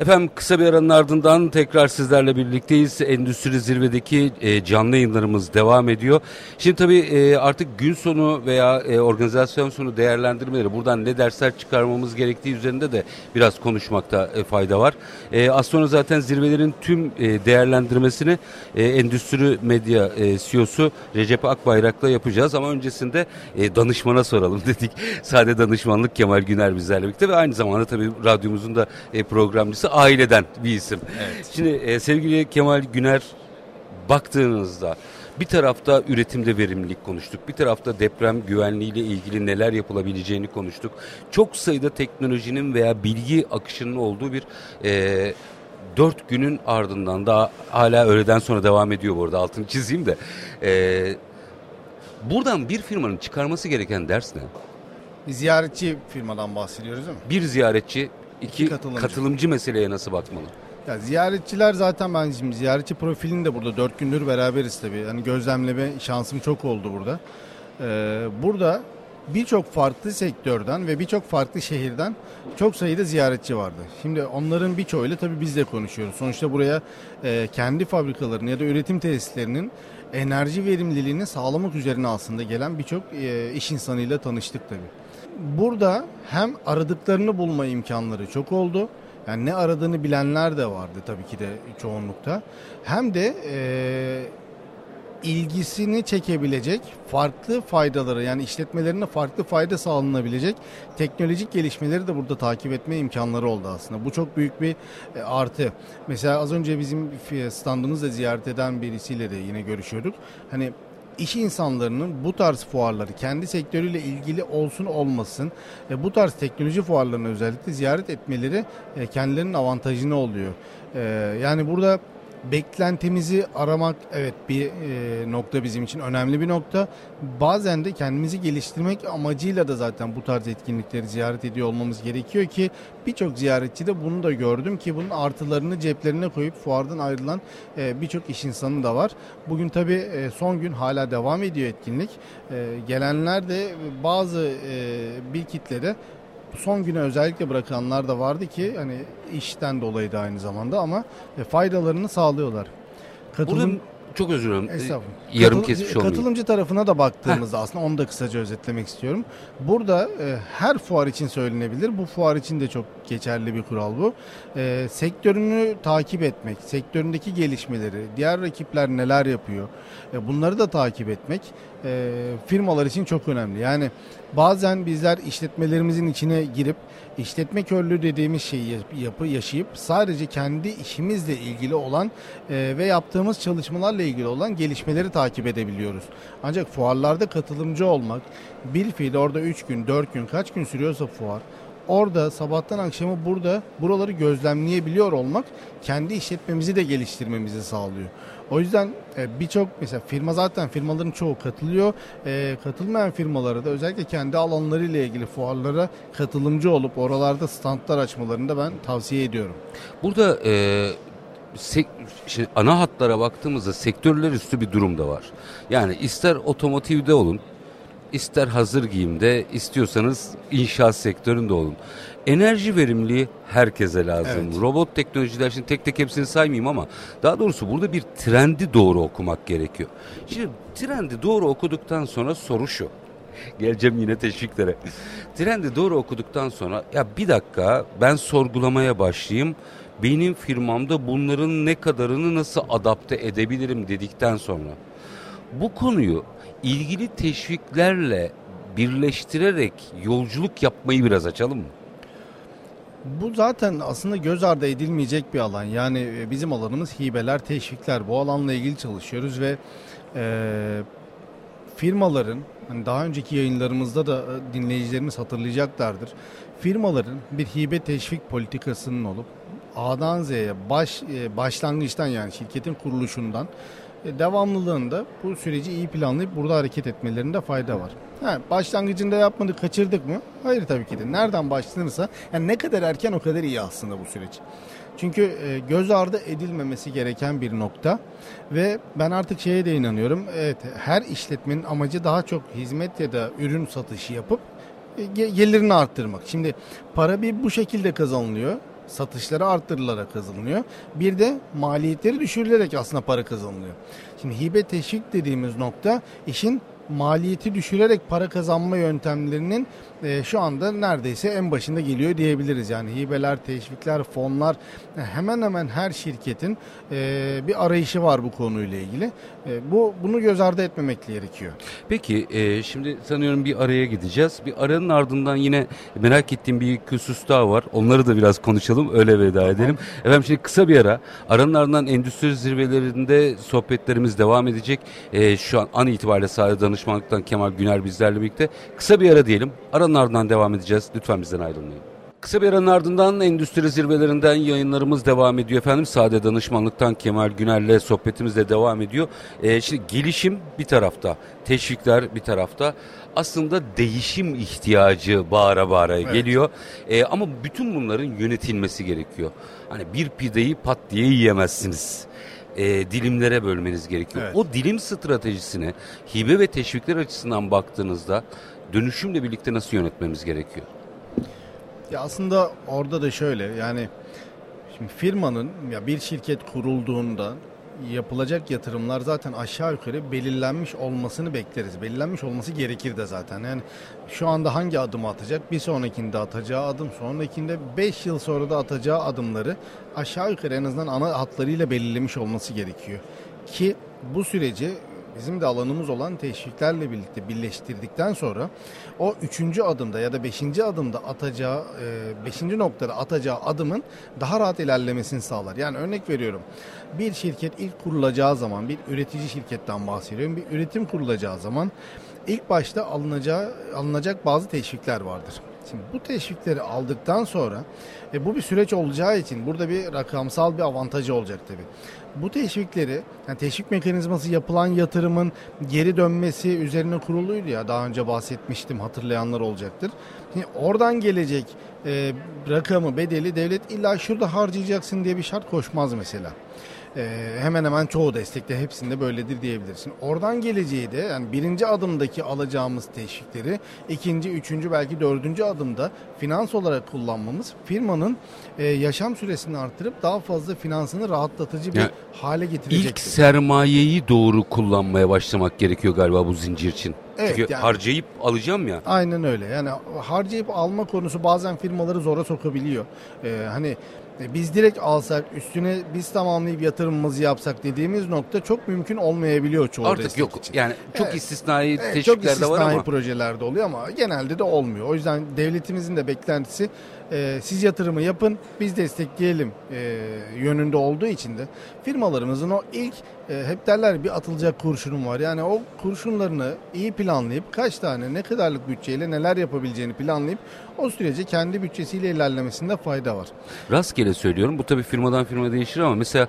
Efendim kısa bir aranın ardından tekrar sizlerle birlikteyiz. Endüstri Zirve'deki e, canlı yayınlarımız devam ediyor. Şimdi tabii e, artık gün sonu veya e, organizasyon sonu değerlendirmeleri buradan ne dersler çıkarmamız gerektiği üzerinde de biraz konuşmakta e, fayda var. E, az sonra zaten zirvelerin tüm e, değerlendirmesini e, Endüstri Medya e, CEO'su Recep Akbayrak'la yapacağız. Ama öncesinde e, danışmana soralım dedik. Sade danışmanlık Kemal Güner bizlerle birlikte ve aynı zamanda tabii radyomuzun da e, programcısı aileden bir isim. Evet. Şimdi e, sevgili Kemal Güner baktığınızda bir tarafta üretimde verimlilik konuştuk. Bir tarafta deprem güvenliğiyle ilgili neler yapılabileceğini konuştuk. Çok sayıda teknolojinin veya bilgi akışının olduğu bir e, dört günün ardından da hala öğleden sonra devam ediyor bu arada altını çizeyim de. E, buradan bir firmanın çıkarması gereken ders ne? Ziyaretçi firmadan bahsediyoruz değil mi? Bir ziyaretçi, iki, katılımcı. katılımcı. meseleye nasıl bakmalı? Ya ziyaretçiler zaten ben şimdi ziyaretçi profilini de burada dört gündür beraberiz tabii. Yani gözlemleme şansım çok oldu burada. Ee, burada birçok farklı sektörden ve birçok farklı şehirden çok sayıda ziyaretçi vardı. Şimdi onların birçoğuyla tabii biz de konuşuyoruz. Sonuçta buraya e, kendi fabrikalarının ya da üretim tesislerinin enerji verimliliğini sağlamak üzerine aslında gelen birçok e, iş insanıyla tanıştık tabii. Burada hem aradıklarını bulma imkanları çok oldu. Yani ne aradığını bilenler de vardı tabii ki de çoğunlukta. Hem de e, ilgisini çekebilecek farklı faydaları yani işletmelerine farklı fayda sağlanabilecek teknolojik gelişmeleri de burada takip etme imkanları oldu aslında. Bu çok büyük bir e, artı. Mesela az önce bizim standımızda ziyaret eden birisiyle de yine görüşüyorduk. Hani iş insanlarının bu tarz fuarları kendi sektörüyle ilgili olsun olmasın e, bu tarz teknoloji fuarlarını özellikle ziyaret etmeleri e, kendilerinin avantajını oluyor. E, yani burada beklentimizi aramak evet bir e, nokta bizim için önemli bir nokta. Bazen de kendimizi geliştirmek amacıyla da zaten bu tarz etkinlikleri ziyaret ediyor olmamız gerekiyor ki birçok ziyaretçi de bunu da gördüm ki bunun artılarını ceplerine koyup fuardan ayrılan e, birçok iş insanı da var. Bugün tabii e, son gün hala devam ediyor etkinlik. E, gelenler de bazı e, bir kitlede son güne özellikle bırakanlar da vardı ki hani işten dolayı da aynı zamanda ama e, faydalarını sağlıyorlar. Burada çok özür dilerim. Estağfurullah. Yarım Katıl- kesmiş olmayayım. Katılımcı tarafına da baktığımızda aslında onu da kısaca özetlemek istiyorum. Burada e, her fuar için söylenebilir. Bu fuar için de çok geçerli bir kural bu. E, sektörünü takip etmek, sektöründeki gelişmeleri, diğer rakipler neler yapıyor, e, bunları da takip etmek e, firmalar için çok önemli. Yani bazen bizler işletmelerimizin içine girip işletme körlüğü dediğimiz şeyi yap- yapı yaşayıp sadece kendi işimizle ilgili olan e, ve yaptığımız çalışmalarla ilgili olan gelişmeleri takip edebiliyoruz. Ancak fuarlarda katılımcı olmak, bir fiil orada 3 gün, 4 gün, kaç gün sürüyorsa fuar, orada sabahtan akşama burada buraları gözlemleyebiliyor olmak kendi işletmemizi de geliştirmemizi sağlıyor. O yüzden e, birçok mesela firma zaten firmaların çoğu katılıyor. E, katılmayan firmalara da özellikle kendi alanlarıyla ilgili fuarlara katılımcı olup oralarda standlar açmalarını da ben tavsiye ediyorum. Burada e, şimdi ana hatlara baktığımızda sektörler üstü bir durum da var. Yani ister otomotivde olun, ister hazır giyimde, istiyorsanız inşaat sektöründe olun. Enerji verimliliği herkese lazım. Evet. Robot teknolojiler şimdi tek tek hepsini saymayayım ama daha doğrusu burada bir trendi doğru okumak gerekiyor. Şimdi trendi doğru okuduktan sonra soru şu. Geleceğim yine teşviklere. Trendi doğru okuduktan sonra ya bir dakika ben sorgulamaya başlayayım. Benim firmamda bunların ne kadarını nasıl adapte edebilirim dedikten sonra bu konuyu ilgili teşviklerle birleştirerek yolculuk yapmayı biraz açalım mı? Bu zaten aslında göz ardı edilmeyecek bir alan. Yani e, bizim alanımız hibeler, teşvikler. Bu alanla ilgili çalışıyoruz ve e, firmaların hani daha önceki yayınlarımızda da e, dinleyicilerimiz hatırlayacaklardır. Firmaların bir hibe teşvik politikasının olup A'dan Z'ye baş e, başlangıçtan yani şirketin kuruluşundan e, devamlılığında bu süreci iyi planlayıp burada hareket etmelerinde fayda var. Ha, başlangıcında yapmadık, kaçırdık mı? Hayır tabii ki de. Nereden başlanırsa, yani ne kadar erken o kadar iyi aslında bu süreç. Çünkü e, göz ardı edilmemesi gereken bir nokta ve ben artık şeye de inanıyorum. Evet, her işletmenin amacı daha çok hizmet ya da ürün satışı yapıp ge- gelirini arttırmak. Şimdi para bir bu şekilde kazanılıyor. Satışları arttırılarak kazanılıyor. Bir de maliyetleri düşürülerek aslında para kazanılıyor. Şimdi hibe teşvik dediğimiz nokta işin maliyeti düşürerek para kazanma yöntemlerinin e, şu anda neredeyse en başında geliyor diyebiliriz. Yani hibeler, teşvikler, fonlar e, hemen hemen her şirketin e, bir arayışı var bu konuyla ilgili. E, bu bunu göz ardı etmemek gerekiyor. Peki e, şimdi sanıyorum bir araya gideceğiz. Bir aranın ardından yine merak ettiğim bir husus daha var. Onları da biraz konuşalım öyle veda tamam. edelim. Efendim şimdi kısa bir ara. Aranın ardından endüstri zirvelerinde sohbetlerimiz devam edecek. E, şu an an itibariyle sahada danışmanlıktan Kemal Güner bizlerle birlikte. Kısa bir ara diyelim. Aranın ardından devam edeceğiz. Lütfen bizden ayrılmayın. Kısa bir aranın ardından endüstri zirvelerinden yayınlarımız devam ediyor efendim. Sade danışmanlıktan Kemal Güner'le sohbetimiz de devam ediyor. Ee, şimdi gelişim bir tarafta, teşvikler bir tarafta. Aslında değişim ihtiyacı bağıra bağıra evet. geliyor. Ee, ama bütün bunların yönetilmesi gerekiyor. Hani bir pideyi pat diye yiyemezsiniz e, dilimlere bölmeniz gerekiyor. Evet. O dilim stratejisini hibe ve teşvikler açısından baktığınızda dönüşümle birlikte nasıl yönetmemiz gerekiyor? Ya aslında orada da şöyle yani şimdi firmanın ya bir şirket kurulduğunda yapılacak yatırımlar zaten aşağı yukarı belirlenmiş olmasını bekleriz. Belirlenmiş olması gerekir de zaten. Yani şu anda hangi adımı atacak? Bir sonrakinde atacağı adım, sonrakinde 5 yıl sonra da atacağı adımları aşağı yukarı en azından ana hatlarıyla belirlemiş olması gerekiyor. Ki bu süreci bizim de alanımız olan teşviklerle birlikte birleştirdikten sonra o üçüncü adımda ya da beşinci adımda atacağı, e, beşinci noktada atacağı adımın daha rahat ilerlemesini sağlar. Yani örnek veriyorum bir şirket ilk kurulacağı zaman bir üretici şirketten bahsediyorum. Bir üretim kurulacağı zaman ilk başta alınacağı, alınacak bazı teşvikler vardır. Şimdi bu teşvikleri aldıktan sonra e, bu bir süreç olacağı için burada bir rakamsal bir avantajı olacak tabii bu teşvikleri, yani teşvik mekanizması yapılan yatırımın geri dönmesi üzerine kuruluydu ya daha önce bahsetmiştim hatırlayanlar olacaktır. Şimdi oradan gelecek e, rakamı, bedeli devlet illa şurada harcayacaksın diye bir şart koşmaz mesela e, hemen hemen çoğu destekte hepsinde böyledir diyebilirsin. Oradan geleceği de yani birinci adımdaki alacağımız teşvikleri ikinci, üçüncü belki dördüncü adımda finans olarak kullanmamız firmanın e, yaşam süresini arttırıp daha fazla finansını rahatlatıcı bir yani hale getirecektir. İlk sermayeyi doğru kullanmaya başlamak gerekiyor galiba bu zincir için. Evet, Çünkü yani, harcayıp alacağım ya. Aynen öyle. Yani harcayıp alma konusu bazen firmaları zora sokabiliyor. Ee, hani e, biz direkt alsak üstüne biz tamamlayıp yatırımımızı yapsak dediğimiz nokta çok mümkün olmayabiliyor çoğu Artık yok. Için. Yani çok evet. istisnai evet, teşvikler çok istisnai var ama. projelerde oluyor ama genelde de olmuyor. O yüzden devletimizin de beklentisi e, siz yatırımı yapın biz destekleyelim e, yönünde olduğu için de firmalarımızın o ilk e, hep derler bir atılacak kurşunum var. Yani o kurşunlarını iyi planlayıp kaç tane ne kadarlık bütçeyle neler yapabileceğini planlayıp o sürece kendi bütçesiyle ilerlemesinde fayda var. Rastgele söylüyorum bu tabii firmadan firma değişir ama mesela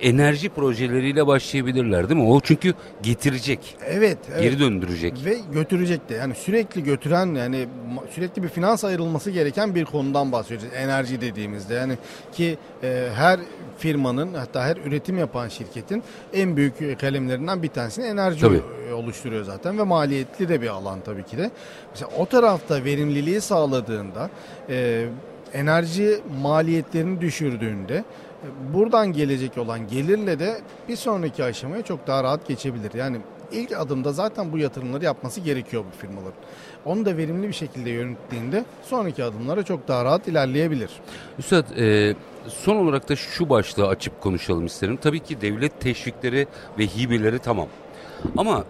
enerji projeleriyle başlayabilirler değil mi? O çünkü getirecek. Evet. evet. Geri döndürecek. Ve götürecek de. Yani sürekli götüren yani sürekli bir finans ayrılması gereken bir konudan bahsediyoruz. Enerji dediğimizde yani ki e, her firmanın hatta her üretim yapan şirketin en büyük kalemlerinden bir tanesini enerji tabii. oluşturuyor zaten ve maliyetli de bir alan tabii ki de. Mesela o tarafta verimliliği sağladığında e, enerji maliyetlerini düşürdüğünde buradan gelecek olan gelirle de bir sonraki aşamaya çok daha rahat geçebilir. Yani ilk adımda zaten bu yatırımları yapması gerekiyor bu firmaların. Onu da verimli bir şekilde yönettiğinde sonraki adımlara çok daha rahat ilerleyebilir. Üstad e, son olarak da şu başlığı açıp konuşalım isterim. Tabii ki devlet teşvikleri ve hibeleri tamam. Ama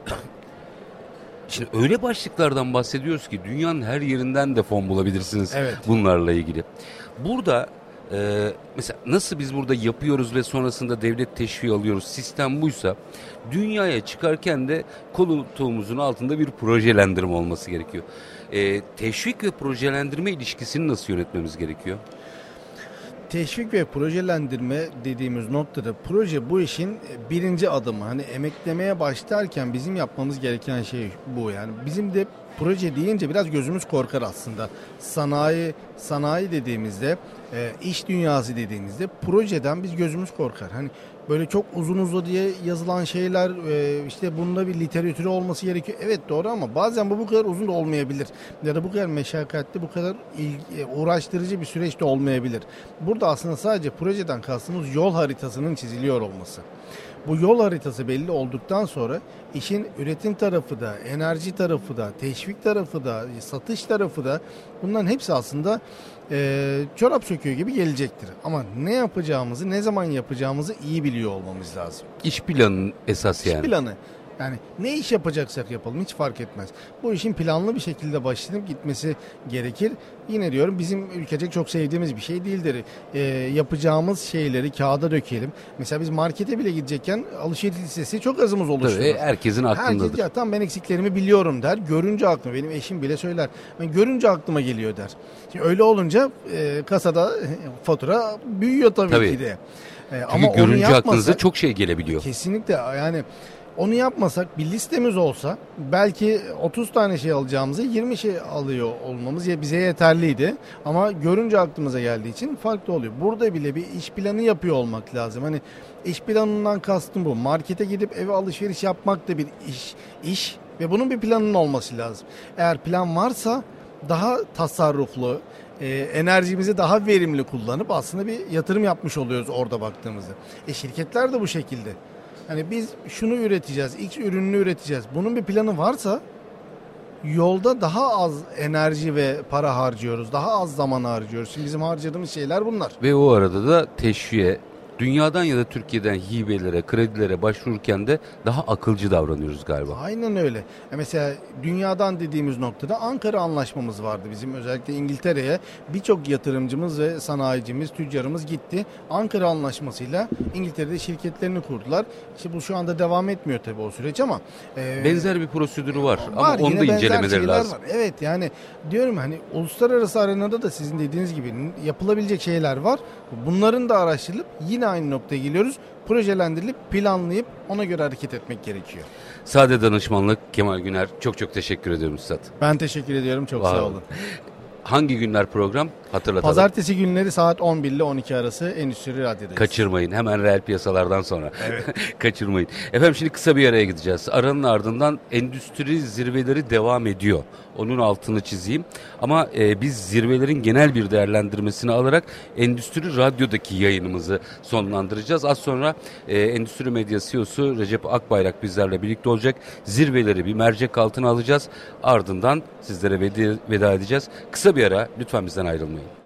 Şimdi öyle başlıklardan bahsediyoruz ki dünyanın her yerinden de fon bulabilirsiniz evet. bunlarla ilgili. Burada ee, mesela nasıl biz burada yapıyoruz ve sonrasında devlet teşviği alıyoruz sistem buysa dünyaya çıkarken de koltuğumuzun altında bir projelendirme olması gerekiyor. Ee, teşvik ve projelendirme ilişkisini nasıl yönetmemiz gerekiyor? Teşvik ve projelendirme dediğimiz noktada proje bu işin birinci adımı. Hani emeklemeye başlarken bizim yapmamız gereken şey bu yani. Bizim de proje deyince biraz gözümüz korkar aslında. Sanayi sanayi dediğimizde, e, iş dünyası dediğimizde projeden biz gözümüz korkar. Hani böyle çok uzun uzun diye yazılan şeyler e, işte bunda bir literatürü olması gerekiyor. Evet doğru ama bazen bu bu kadar uzun da olmayabilir. Ya da bu kadar meşakkatli, bu kadar ilgi, uğraştırıcı bir süreç de olmayabilir. Burada aslında sadece projeden kastımız yol haritasının çiziliyor olması. Bu yol haritası belli olduktan sonra işin üretim tarafı da, enerji tarafı da, teşvik tarafı da, satış tarafı da bunların hepsi aslında e, çorap söküyor gibi gelecektir. Ama ne yapacağımızı, ne zaman yapacağımızı iyi biliyor olmamız lazım. İş planının esas yani. İş planı. Yani ne iş yapacaksak yapalım hiç fark etmez. Bu işin planlı bir şekilde başlanıp gitmesi gerekir. Yine diyorum bizim ülkecek çok sevdiğimiz bir şey değildir. E, yapacağımız şeyleri kağıda dökelim. Mesela biz markete bile gidecekken alışveriş listesi çok azımız oluşuyor. Tabii herkesin aklındadır. Herkes ya tam ben eksiklerimi biliyorum der. Görünce aklıma benim eşim bile söyler. Ben görünce aklıma geliyor der. Şimdi öyle olunca e, kasada fatura büyüyor tabii, Tabii. ki de. E, Çünkü ama görünce yapmasak- aklınıza çok şey gelebiliyor. Kesinlikle yani onu yapmasak bir listemiz olsa belki 30 tane şey alacağımızı 20 şey alıyor olmamız ya bize yeterliydi. Ama görünce aklımıza geldiği için farklı oluyor. Burada bile bir iş planı yapıyor olmak lazım. Hani iş planından kastım bu. Markete gidip eve alışveriş yapmak da bir iş, iş ve bunun bir planının olması lazım. Eğer plan varsa daha tasarruflu, e, enerjimizi daha verimli kullanıp aslında bir yatırım yapmış oluyoruz orada baktığımızda. E şirketler de bu şekilde. Hani biz şunu üreteceğiz, X ürününü üreteceğiz. Bunun bir planı varsa yolda daha az enerji ve para harcıyoruz. Daha az zaman harcıyoruz. Şimdi bizim harcadığımız şeyler bunlar. Ve o arada da teşviğe, dünyadan ya da Türkiye'den hibelere, kredilere başvururken de daha akılcı davranıyoruz galiba. Aynen öyle. E mesela dünyadan dediğimiz noktada Ankara Anlaşmamız vardı bizim özellikle İngiltere'ye birçok yatırımcımız ve sanayicimiz, tüccarımız gitti. Ankara Anlaşması'yla İngiltere'de şirketlerini kurdular. İşte bu şu anda devam etmiyor tabii o süreç ama e, Benzer bir prosedürü var, ama Var, onu yine da incelemeleri lazım. Var. Evet yani diyorum hani uluslararası arenada da sizin dediğiniz gibi yapılabilecek şeyler var. Bunların da araştırılıp yine aynı noktaya geliyoruz. Projelendirilip planlayıp ona göre hareket etmek gerekiyor. Sade danışmanlık Kemal Güner. Çok çok teşekkür ediyorum Üstad. Ben teşekkür ediyorum. Çok Var sağ olun. Hangi günler program? Hatırlatalım. Pazartesi günleri saat 11 ile 12 arası Endüstri Radyo'dayız. Kaçırmayın. Hemen reel piyasalardan sonra. Kaçırmayın. Efendim şimdi kısa bir araya gideceğiz. Aranın ardından endüstri zirveleri devam ediyor. Onun altını çizeyim. Ama e, biz zirvelerin genel bir değerlendirmesini alarak Endüstri Radyo'daki yayınımızı sonlandıracağız. Az sonra e, Endüstri Medya CEO'su Recep Akbayrak bizlerle birlikte olacak. Zirveleri bir mercek altına alacağız. Ardından sizlere veda, edeceğiz. Kısa bir ara lütfen bizden ayrılmayın.